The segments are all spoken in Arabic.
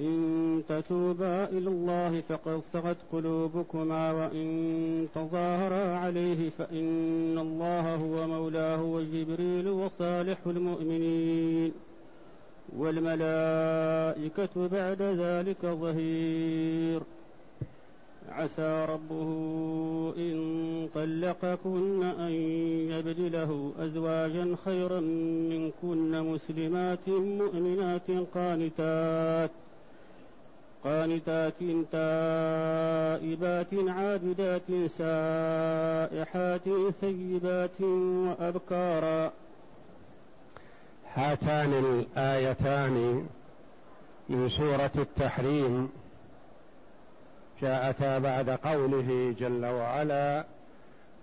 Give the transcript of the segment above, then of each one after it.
إن تتوبا إلى الله فقد صغت قلوبكما وإن تظاهرا عليه فإن الله هو مولاه وجبريل وصالح المؤمنين والملائكة بعد ذلك ظهير. عسى ربه إن طلقكن أن يبدله أزواجا خيرا منكن مسلمات مؤمنات قانتات. قانتات تائبات عابدات سائحات ثيبات وأبكارا. هاتان الآيتان من سورة التحريم. جاءتا بعد قوله جل وعلا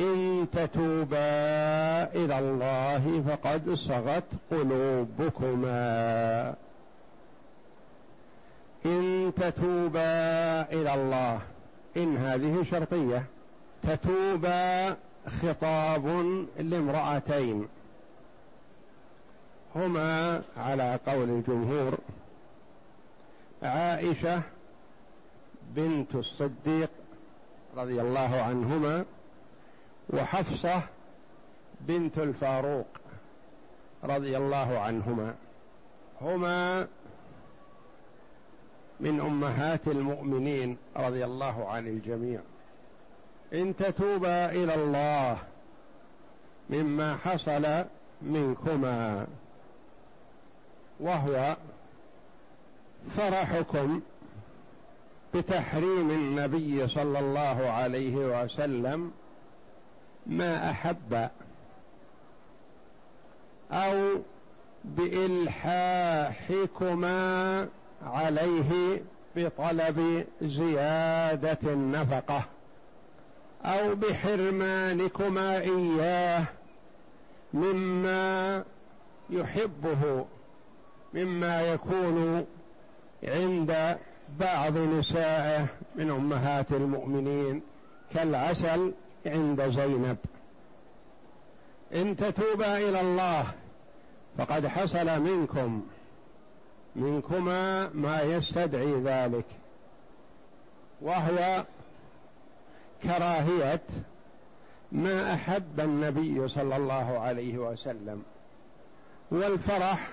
إن تتوبا إلى الله فقد صغت قلوبكما. إن تتوبا إلى الله إن هذه شرطية. تتوبا خطاب لامرأتين. هما على قول الجمهور عائشة بنت الصديق رضي الله عنهما وحفصة بنت الفاروق رضي الله عنهما. هما من أمهات المؤمنين رضي الله عن الجميع. إن تتوبا إلى الله مما حصل منكما. وهو فرحكم بتحريم النبي صلى الله عليه وسلم ما أحب أو بإلحاحكما عليه بطلب زيادة النفقة أو بحرمانكما إياه مما يحبه مما يكون عند بعض نسائه من أمهات المؤمنين كالعسل عند زينب. إن تتوبا إلى الله فقد حصل منكم منكما ما يستدعي ذلك وهو كراهية ما أحب النبي صلى الله عليه وسلم والفرح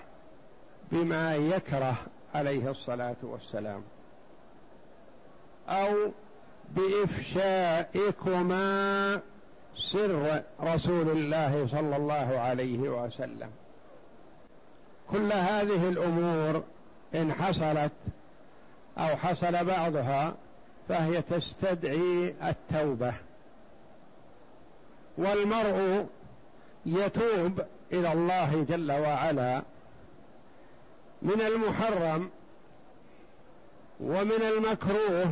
بما يكره عليه الصلاة والسلام أو بإفشائكما سر رسول الله صلى الله عليه وسلم. كل هذه الأمور إن حصلت أو حصل بعضها فهي تستدعي التوبة. والمرء يتوب إلى الله جل وعلا من المحرم ومن المكروه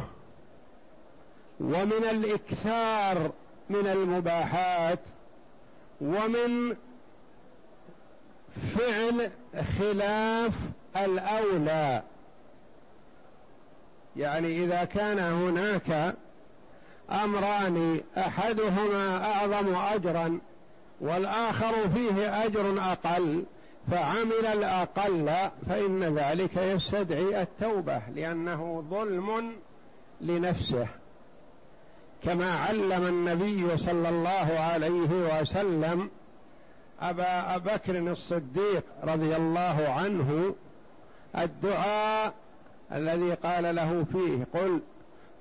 ومن الإكثار من المباحات ومن فعل خلاف الأولى. يعني إذا كان هناك أمران أحدهما أعظم اجرا والآخر فيه أجر أقل فعمل الأقل فإن ذلك يستدعي التوبة لأنه ظلم لنفسه. كما علم النبي صلى الله عليه وسلم أبا بكر الصديق رضي الله عنه الدعاء الذي قال له فيه قل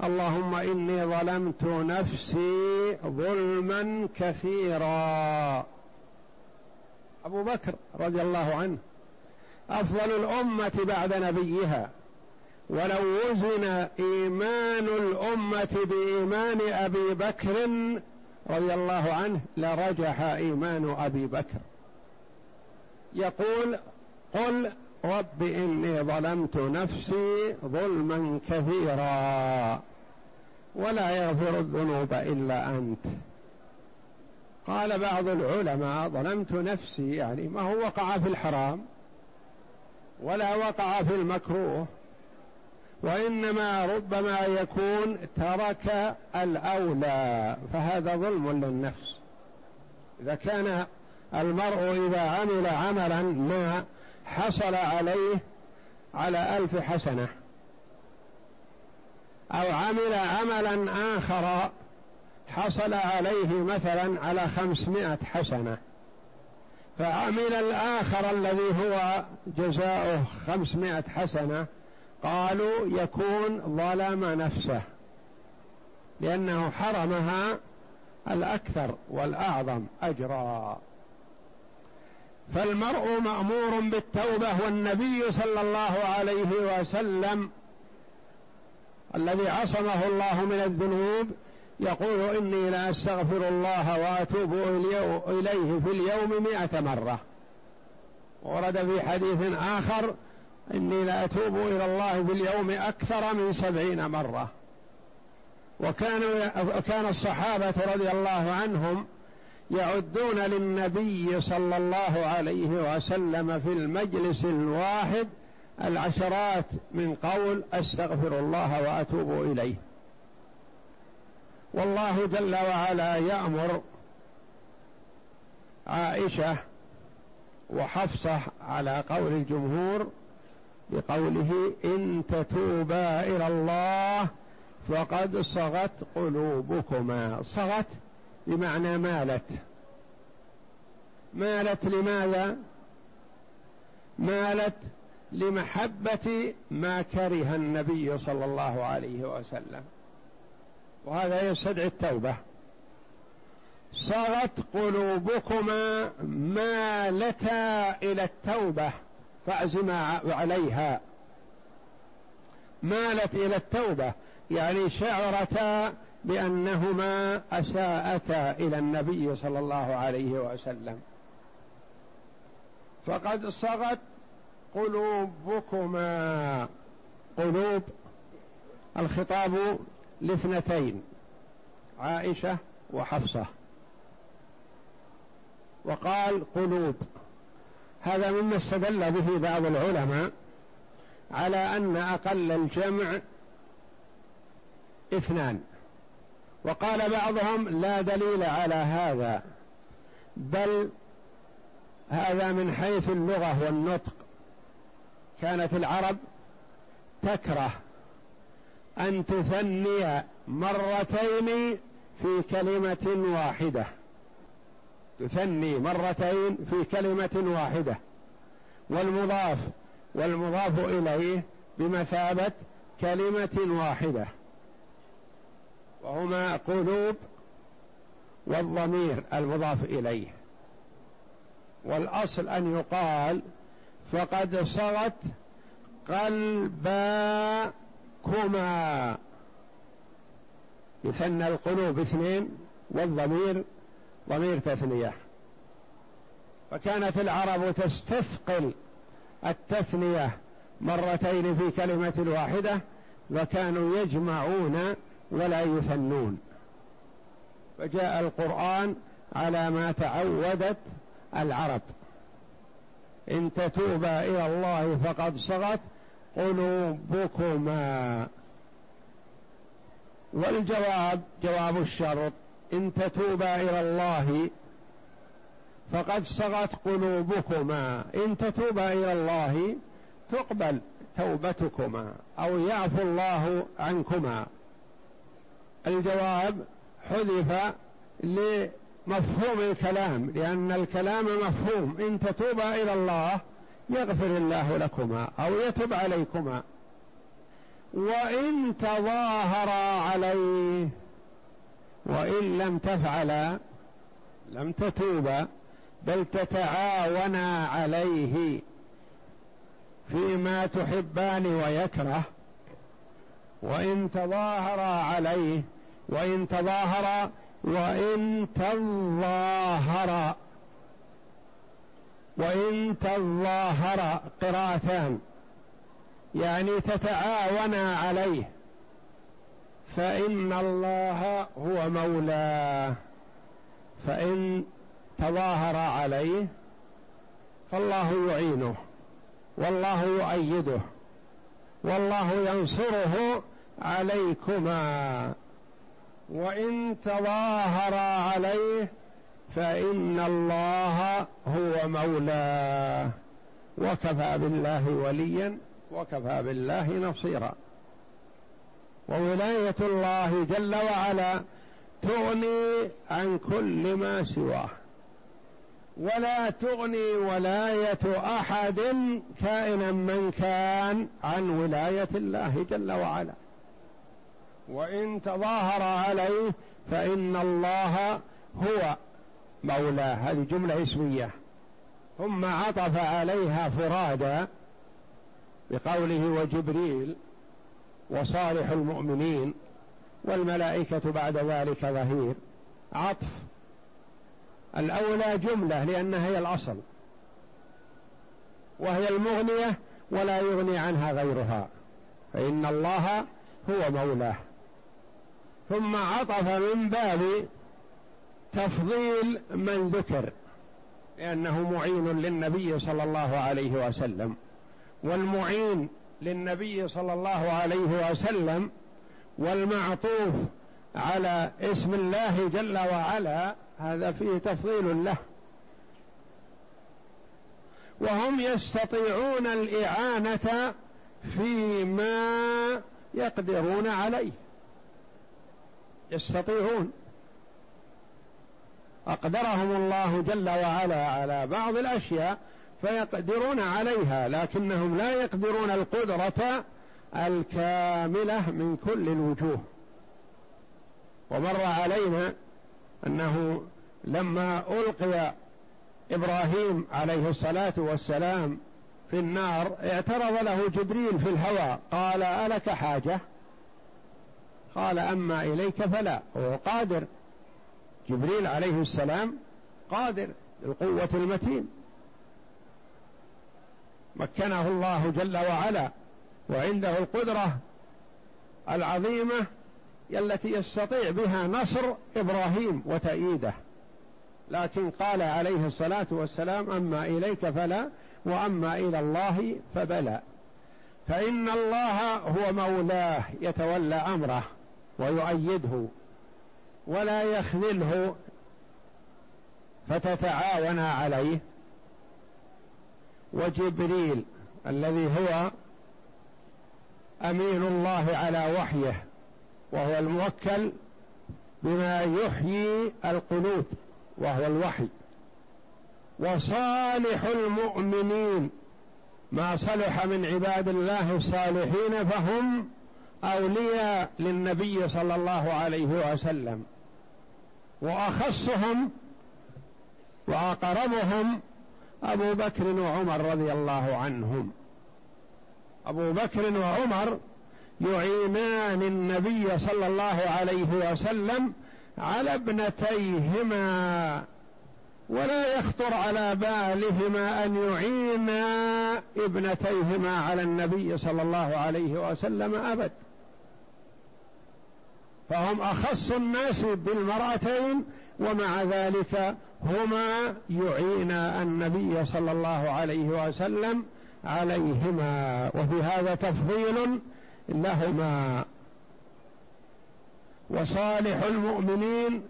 اللهم إني ظلمت نفسي ظلما كثيرا. أبو بكر رضي الله عنه أفضل الأمة بعد نبيها. ولو وزن إيمان الأمة بإيمان أبي بكر رضي الله عنه لرجح إيمان أبي بكر. يقول قل رب إني ظلمت نفسي ظلما كثيرا ولا يغفر الذنوب إلا أنت. قال بعض العلماء ظلمت نفسي يعني ما هو وقع في الحرام ولا وقع في المكروه. وإنما ربما يكون ترك الأولى فهذا ظلم للنفس. إذا كان المرء إذا عمل عملا ما حصل عليه على ألف حسنة أو عمل عملا آخر حصل عليه مثلا على خمسمائة حسنة فعمل الآخر الذي هو جزاؤه خمسمائة حسنة قالوا يكون ظلم نفسه لأنه حرمها الأكثر والأعظم أجرا. فالمرء مأمور بالتوبة والنبي صلى الله عليه وسلم الذي عصمه الله من الذنوب يقول إني لا أستغفر الله وأتوب إليه في اليوم مئة مرة ورد في حديث آخر إني لا أتوب إلى الله في اليوم أكثر من سبعين مرة. وكانوا كان الصحابة رضي الله عنهم يعدون للنبي صلى الله عليه وسلم في المجلس الواحد العشرات من قول أستغفر الله وأتوب إليه. والله جل وعلا يأمر عائشة وحفصة على قول الجمهور بقوله إن تتوبا إلى الله فقد صغت قلوبكما. صغت بمعنى مالت. مالت لماذا؟ مالت لمحبة ما كره النبي صلى الله عليه وسلم. وهذا يستدعي التوبة. صغت قلوبكما مالتا إلى التوبة. فاعزما عليها. مالت إلى التوبة يعني شعرتا بأنهما أساءتا إلى النبي صلى الله عليه وسلم. فقد صغت قلوبكما. قلوب الخطاب لاثنتين عائشة وحفصة. وقال قلوب. هذا مما استدل به بعض العلماء على أن أقل الجمع اثنان. وقال بعضهم لا دليل على هذا بل هذا من حيث اللغة والنطق. كانت العرب تكره أن تثني مرتين في كلمة واحدة. تثني مرتين في كلمة واحدة. والمضاف والمضاف إليه بمثابة كلمة واحدة. وهما قلوب والضمير المضاف إليه. والأصل أن يقال فقد صغت قلباكما. يثنى القلوب اثنين والضمير ضمير تثنية. فكانت العرب تستثقل التثنية مرتين في كلمة واحدة وكانوا يجمعون ولا يثنون. فجاء القرآن على ما تعودت العرب. إن تتوبا إلى الله فقد صغت قلوبكما. والجواب جواب الشرط إن تتوبا إلى الله فقد صغت قلوبكما. إن تتوبا إلى الله تقبل توبتكما أو يعفو الله عنكما. الجواب حذف لمفهوم الكلام لأن الكلام مفهوم. إن تتوبا إلى الله يغفر الله لكما أو يتب عليكما. وإن تظاهرا عليه وإن لم تفعلا لم تتوبا بل تتعاونا عليه فيما تحبان ويكره. وإن تظاهر عليه وإن تظاهر وإن تظاهر. وإن تظاهر قراءتان يعني تتعاونا عليه. فإن الله هو مولاه. فإن تظاهر عليه فالله يعينه والله يؤيده والله ينصره عليكما. وإن تظاهر عليه فإن الله هو مولاه. وكفى بالله وليا وكفى بالله نصيرا. وولاية الله جل وعلا تغني عن كل ما سواه. ولا تغني ولاية أحد كائنا من كان عن ولاية الله جل وعلا. وإن تظاهر عليه فإن الله هو مولاه. هذه جملة اسمية. ثم عطف عليها فرادا بقوله وجبريل وصالح المؤمنين والملائكة بعد ذلك ظهير. عطف. الأولى جملة لأنها هي الأصل. وهي المغنية ولا يغني عنها غيرها. فإن الله هو مولاه. ثم عطف من باب تفضيل من ذكر لأنه معين للنبي صلى الله عليه وسلم. والمعين للنبي صلى الله عليه وسلم والمعطوف على اسم الله جل وعلا هذا فيه تفضيل له. وهم يستطيعون الإعانة فيما يقدرون عليه. يستطيعون. أقدرهم الله جل وعلا على بعض الأشياء فيقدرون عليها لكنهم لا يقدرون القدرة الكاملة من كل الوجوه. ومر علينا أنه لما ألقي إبراهيم عليه الصلاة والسلام في النار اعترض له جبريل في الهوى قال ألك حاجة؟ قال أما إليك فلا. هو قادر. جبريل عليه السلام قادر القوة المتين. مكنه الله جل وعلا وعنده القدرة العظيمة التي يستطيع بها نصر إبراهيم وتأييده. لكن قال عليه الصلاة والسلام أما إليك فلا وأما إلى الله فبلى. فإن الله هو مولاه يتولى أمره ويؤيده ولا يخذله فتتعاون عليه. وجبريل الذي هو أمين الله على وحيه وهو الموكل بما يحيي القلوب وهو الوحي. وصالح المؤمنين ما صلح من عباد الله الصالحين فهم أولياء للنبي صلى الله عليه وسلم. وأخصهم وأقربهم أبو بكر وعمر رضي الله عنهم. أبو بكر وعمر يعينان النبي صلى الله عليه وسلم على ابنتيهما ولا يخطر على بالهما أن يعينا ابنتيهما على النبي صلى الله عليه وسلم أبد. فهم أخص الناس بالمرأتين ومع ذلك هما يعينا النبي صلى الله عليه وسلم عليهما وفي هذا تفضيل لهما. وصالح المؤمنين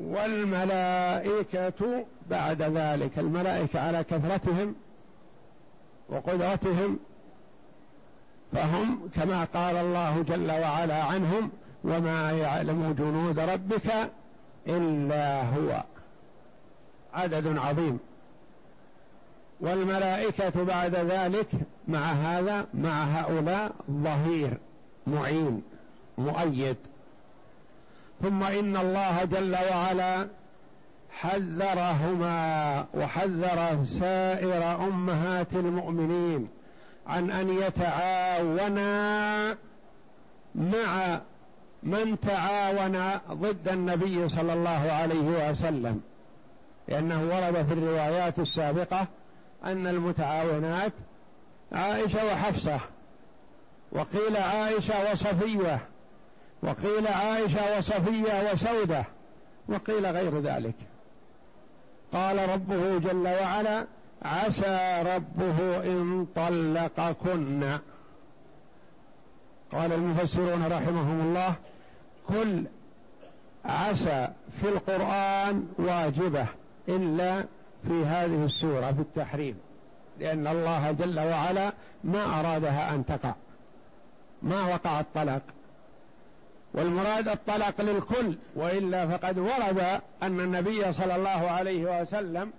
والملائكة بعد ذلك الملائكة على كثرتهم وقدرتهم فهم كما قال الله جل وعلا عنهم وما يعلم جنود ربك إلا هو. عدد عظيم. والملائكة بعد ذلك مع هذا مع هؤلاء ظهير معين مؤيد. ثم إن الله جل وعلا حذرهما وحذر سائر أمهات المؤمنين عن أن يتعاونا مع من تعاون ضد النبي صلى الله عليه وسلم. لأنه ورد في الروايات السابقة أن المتعاونات عائشة وحفصة وقيل عائشة وصفية وقيل عائشة وصفية وسودة وقيل غير ذلك. قال ربه جل وعلا عسى ربه إن طلقكن قال المفسرون رحمهم الله كل عسى في القرآن واجبة إلا في هذه السورة في التحريم. لأن الله جل وعلا ما أرادها أن تقع. ما وقع الطلاق. والمراد الطلاق للكل وإلا فقد ورد أن النبي صلى الله عليه وسلم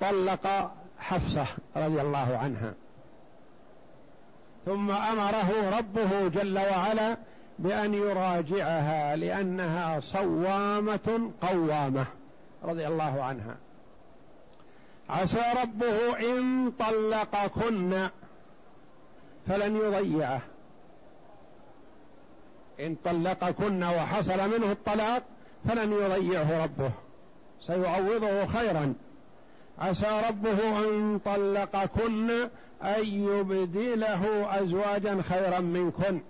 طلق حفصة رضي الله عنها. ثم أمره ربه جل وعلا بأن يراجعها لأنها صوامة قوامة رضي الله عنها. عسى ربه إن طلقكن فلن يضيعه. إن طلقكن وحصل منه الطلاق فلن يضيعه ربه. سيعوضه خيرا. عسى ربه أن طلقكن أن يبدله أزواجا خيرا منكن.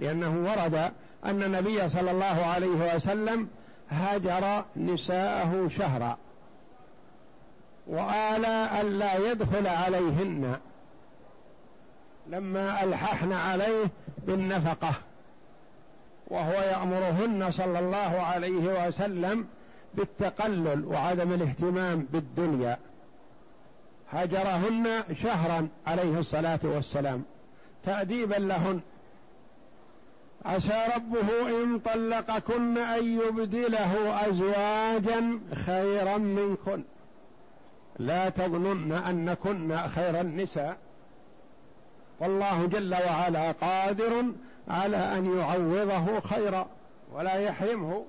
لأنه ورد أن النبي صلى الله عليه وسلم هاجر نساءه شهرا. وآلى ألا يدخل عليهن. لما ألححن عليه بالنفقة. وهو يأمرهن صلى الله عليه وسلم بالتقلل وعدم الاهتمام بالدنيا. هجرهن شهرا عليه الصلاة والسلام. تأديبا لهن. عسى ربه إن طلقكن أن يبدله أزواجا خيرا منكن. لا تظنن أنكن خير النساء. والله جل وعلا قادر على أن يعوضه خيرا ولا يحرمه.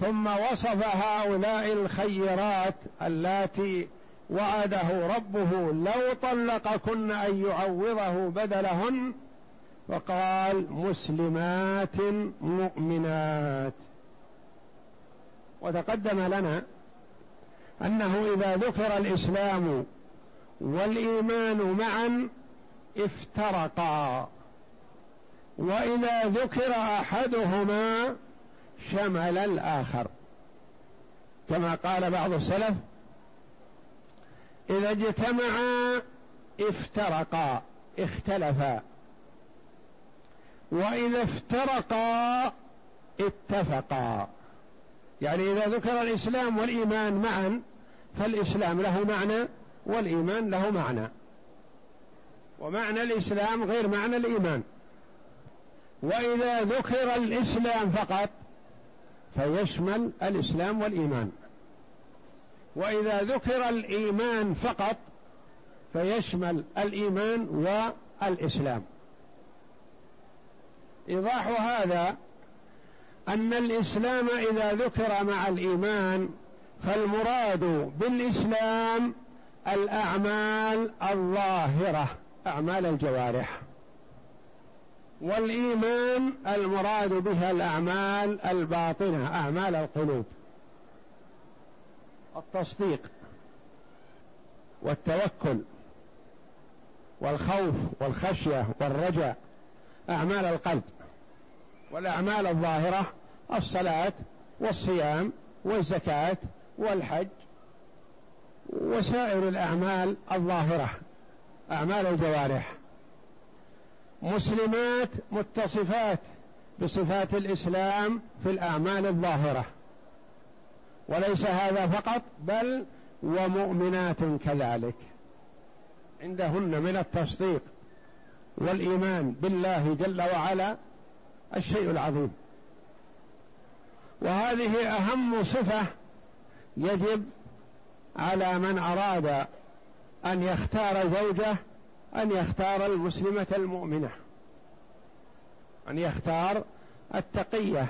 ثم وصف هؤلاء الخيرات اللاتي وعده ربه لو طلقكن أن يعوضه بدلهن. وقال مسلمات مؤمنات. وتقدم لنا أنه إذا ذكر الإسلام والإيمان معا افترقا. وإذا ذكر أحدهما شمل الآخر. كما قال بعض السلف إذا اجتمعا افترقا اختلفا. وإذا افترقا اتفقا. يعني إذا ذكر الإسلام والإيمان معا فالإسلام له معنى والإيمان له معنى. ومعنى الإسلام غير معنى الإيمان. وإذا ذكر الإسلام فقط فيشمل الإسلام والإيمان. وإذا ذكر الإيمان فقط فيشمل الإيمان والإسلام. إيضاح هذا أن الإسلام إذا ذكر مع الإيمان فالمراد بالإسلام الأعمال الظاهرة أعمال الجوارح. والإيمان المراد بها الأعمال الباطنة أعمال القلوب. التصديق والتوكل والخوف والخشية والرجاء أعمال القلب. والأعمال الظاهرة الصلاة والصيام والزكاة والحج وسائر الأعمال الظاهرة أعمال الجوارح. مسلمات متصفات بصفات الإسلام في الأعمال الظاهرة. وليس هذا فقط بل ومؤمنات كذلك. عندهن من التصديق والإيمان بالله جل وعلا الشيء العظيم. وهذه أهم صفة يجب على من أراد أن يختار زوجه أن يختار المسلمة المؤمنة أن يختار التقية.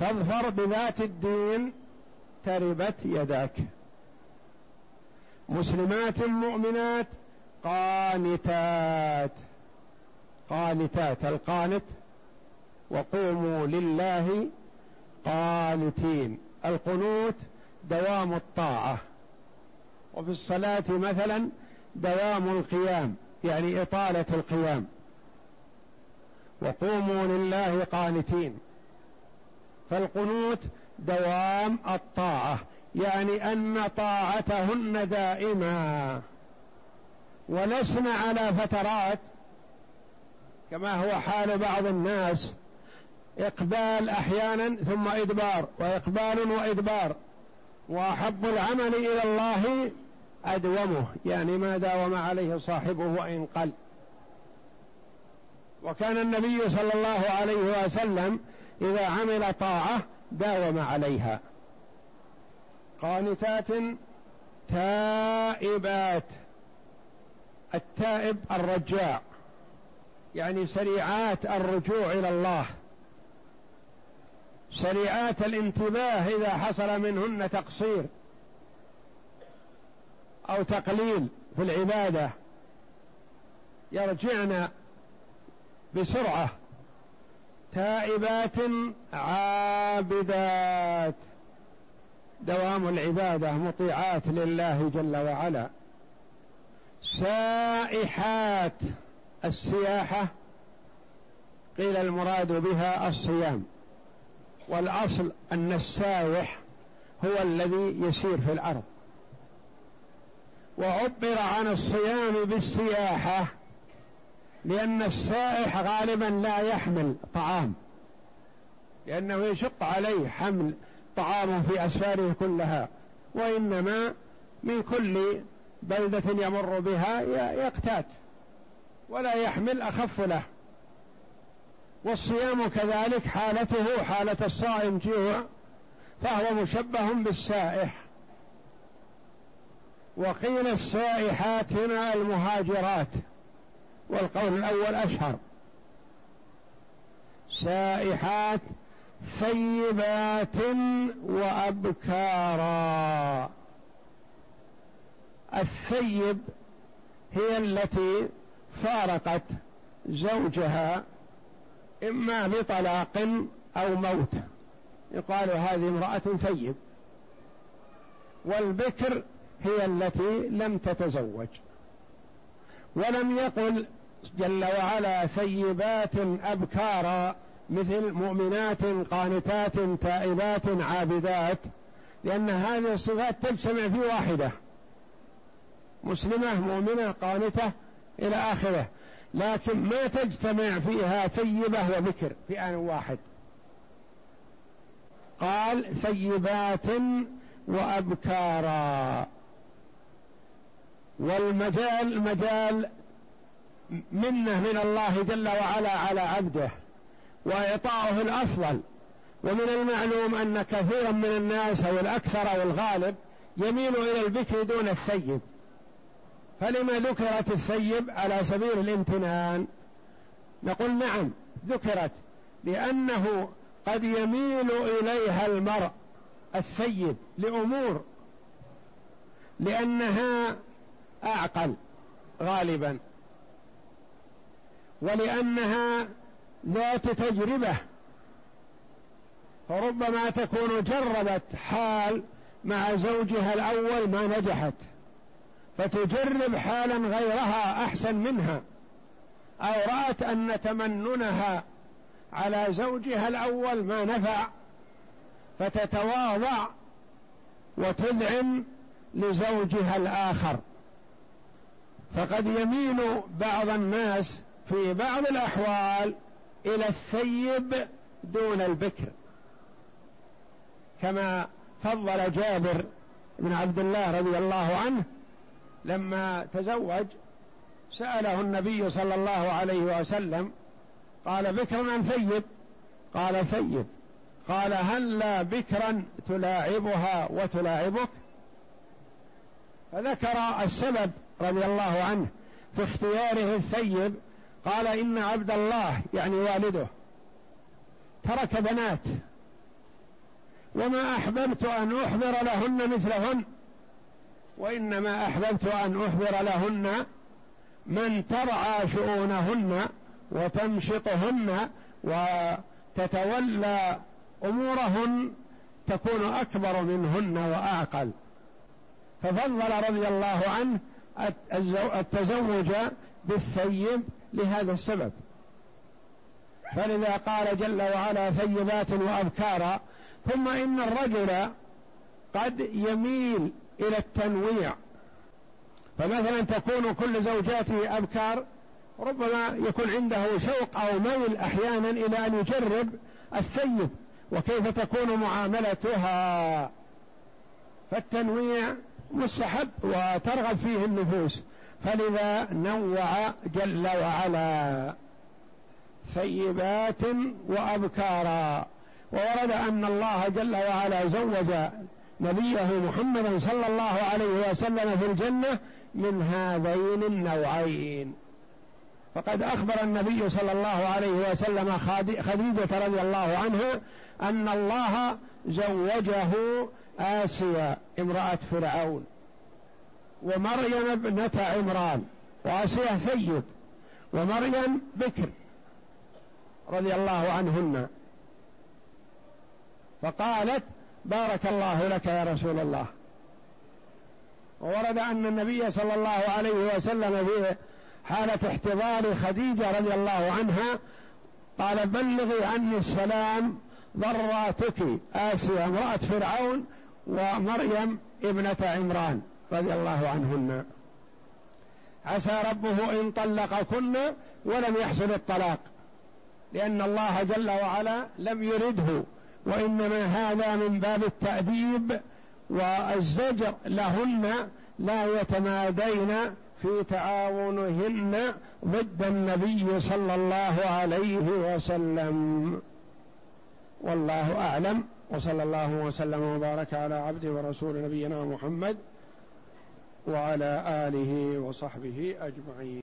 فاظفر بذات الدين تربت يداك. مسلمات مؤمنات قانتات قانتات القانت. وقوموا لله قانتين. القنوت دوام الطاعة وفي الصلاة مثلا دوام القيام يعني إطالة القيام. وقوموا لله قانتين. فالقنوت دوام الطاعة يعني أن طاعتهن دائما ولسن على فترات كما هو حال بعض الناس إقبال أحيانا ثم إدبار وإقبال وإدبار. وأحب العمل إلى الله أدومه يعني ما داوم عليه صاحبه وإن قل. وكان النبي صلى الله عليه وسلم إذا عمل طاعة داوم عليها. قانتات تائبات. التائب الرجاع يعني سريعات الرجوع إلى الله. سريعات الانتباه إذا حصل منهن تقصير أو تقليل في العبادة يرجعن بسرعة تائبات عابدات. دوام العبادة مطيعات لله جل وعلا. سائحات السياحة قيل المراد بها الصيام. والأصل أن السائح هو الذي يسير في الأرض. وعبر عن الصيام بالسياحة لأن السائح غالبا لا يحمل طعام لأنه يشق عليه حمل طعام في أسفاره كلها وإنما من كل بلدة يمر بها يقتات ولا يحمل أخف له. والصيام كذلك حالته حالة الصائم جوع فهو مشبه بالسائح. وقيل السائحات هنا المهاجرات والقول الأول أشهر. سائحات ثيبات وأبكارا. الثيب هي التي فارقت زوجها إما بطلاق أو موت. يقال هذه امرأة ثيب. والبكر هي التي لم تتزوج. ولم يقل جل وعلا ثيبات أبكارا مثل مؤمنات قانتات تائبات عابدات لأن هذه الصفات تجتمع في واحدة. مسلمة مؤمنة قانتة إلى آخره. لكن ما تجتمع فيها ثيبة وبكر في آن واحد. قال ثيبات وأبكارا. والمجال مجال منه من الله جل وعلا على عبده وإعطاؤه الأفضل. ومن المعلوم أن كثيرا من الناس أو الأكثر أو الغالب يميل إلى البكر دون الثيب. فلما ذكرت الثيب على سبيل الامتنان نقول نعم ذكرت لأنه قد يميل إليها المرء الثيب لأمور لأنها أعقل غالبا ولأنها ذات تجربة فربما تكون جربت حال مع زوجها الأول ما نجحت. فتجرب حالا غيرها أحسن منها. أو رأت أن تمننها على زوجها الأول ما نفع فتتواضع وتذعن لزوجها الآخر. فقد يميل بعض الناس في بعض الأحوال إلى الثيب دون البكر. كما فضل جابر بن عبد الله رضي الله عنه لما تزوج سأله النبي صلى الله عليه وسلم قال بكرا ثيب قال ثيب قال هل لا بكرا تلاعبها وتلاعبك؟ فذكر السبب رضي الله عنه في اختياره الثيب قال إن عبد الله يعني والده ترك بنات وما أحببت أن أحضر لهن مثلهن وإنما أحببت أن احضر لهن من ترعى شؤونهن وتمشطهن وتتولى أمورهن تكون أكبر منهن وأعقل. ففضل رضي الله عنه التزوج بالثيب لهذا السبب. فلذا قال جل وعلا ثيبات وأبكارا. ثم إن الرجل قد يميل إلى التنويع. فمثلا تكون كل زوجاته أبكار ربما يكون عنده شوق أو ميل أحيانا إلى أن يجرب الثيب وكيف تكون معاملتها. فالتنويع مستحب وترغب فيه النفوس. فلذا نوع جل وعلا ثيبات وأبكارا. وورد أن الله جل وعلا زوج نبيه محمدا صلى الله عليه وسلم في الجنة من هذين النوعين. فقد أخبر النبي صلى الله عليه وسلم خديجة رضي الله عنها أن الله زوجه آسيا امرأة فرعون ومريم ابنة عمران وآسيا ثيب ومريم بكر رضي الله عنهن. فقالت بارك الله لك يا رسول الله. وورد أن النبي صلى الله عليه وسلم في حالة احتضار خديجة رضي الله عنها قال بلغي عني السلام ضراتك آسيا امرأة فرعون ومريم ابنة عمران رضي الله عنهن. عسى ربه إن طلقكن ولم يحصل الطلاق لأن الله جل وعلا لم يرده. وإنما هذا من باب التأديب والزجر لهن لا يتمادين في تعاونهن ضد النبي صلى الله عليه وسلم. والله أعلم وصلى الله وسلم وبارك على عبده ورسول نبينا محمد وعلى آله وصحبه أجمعين.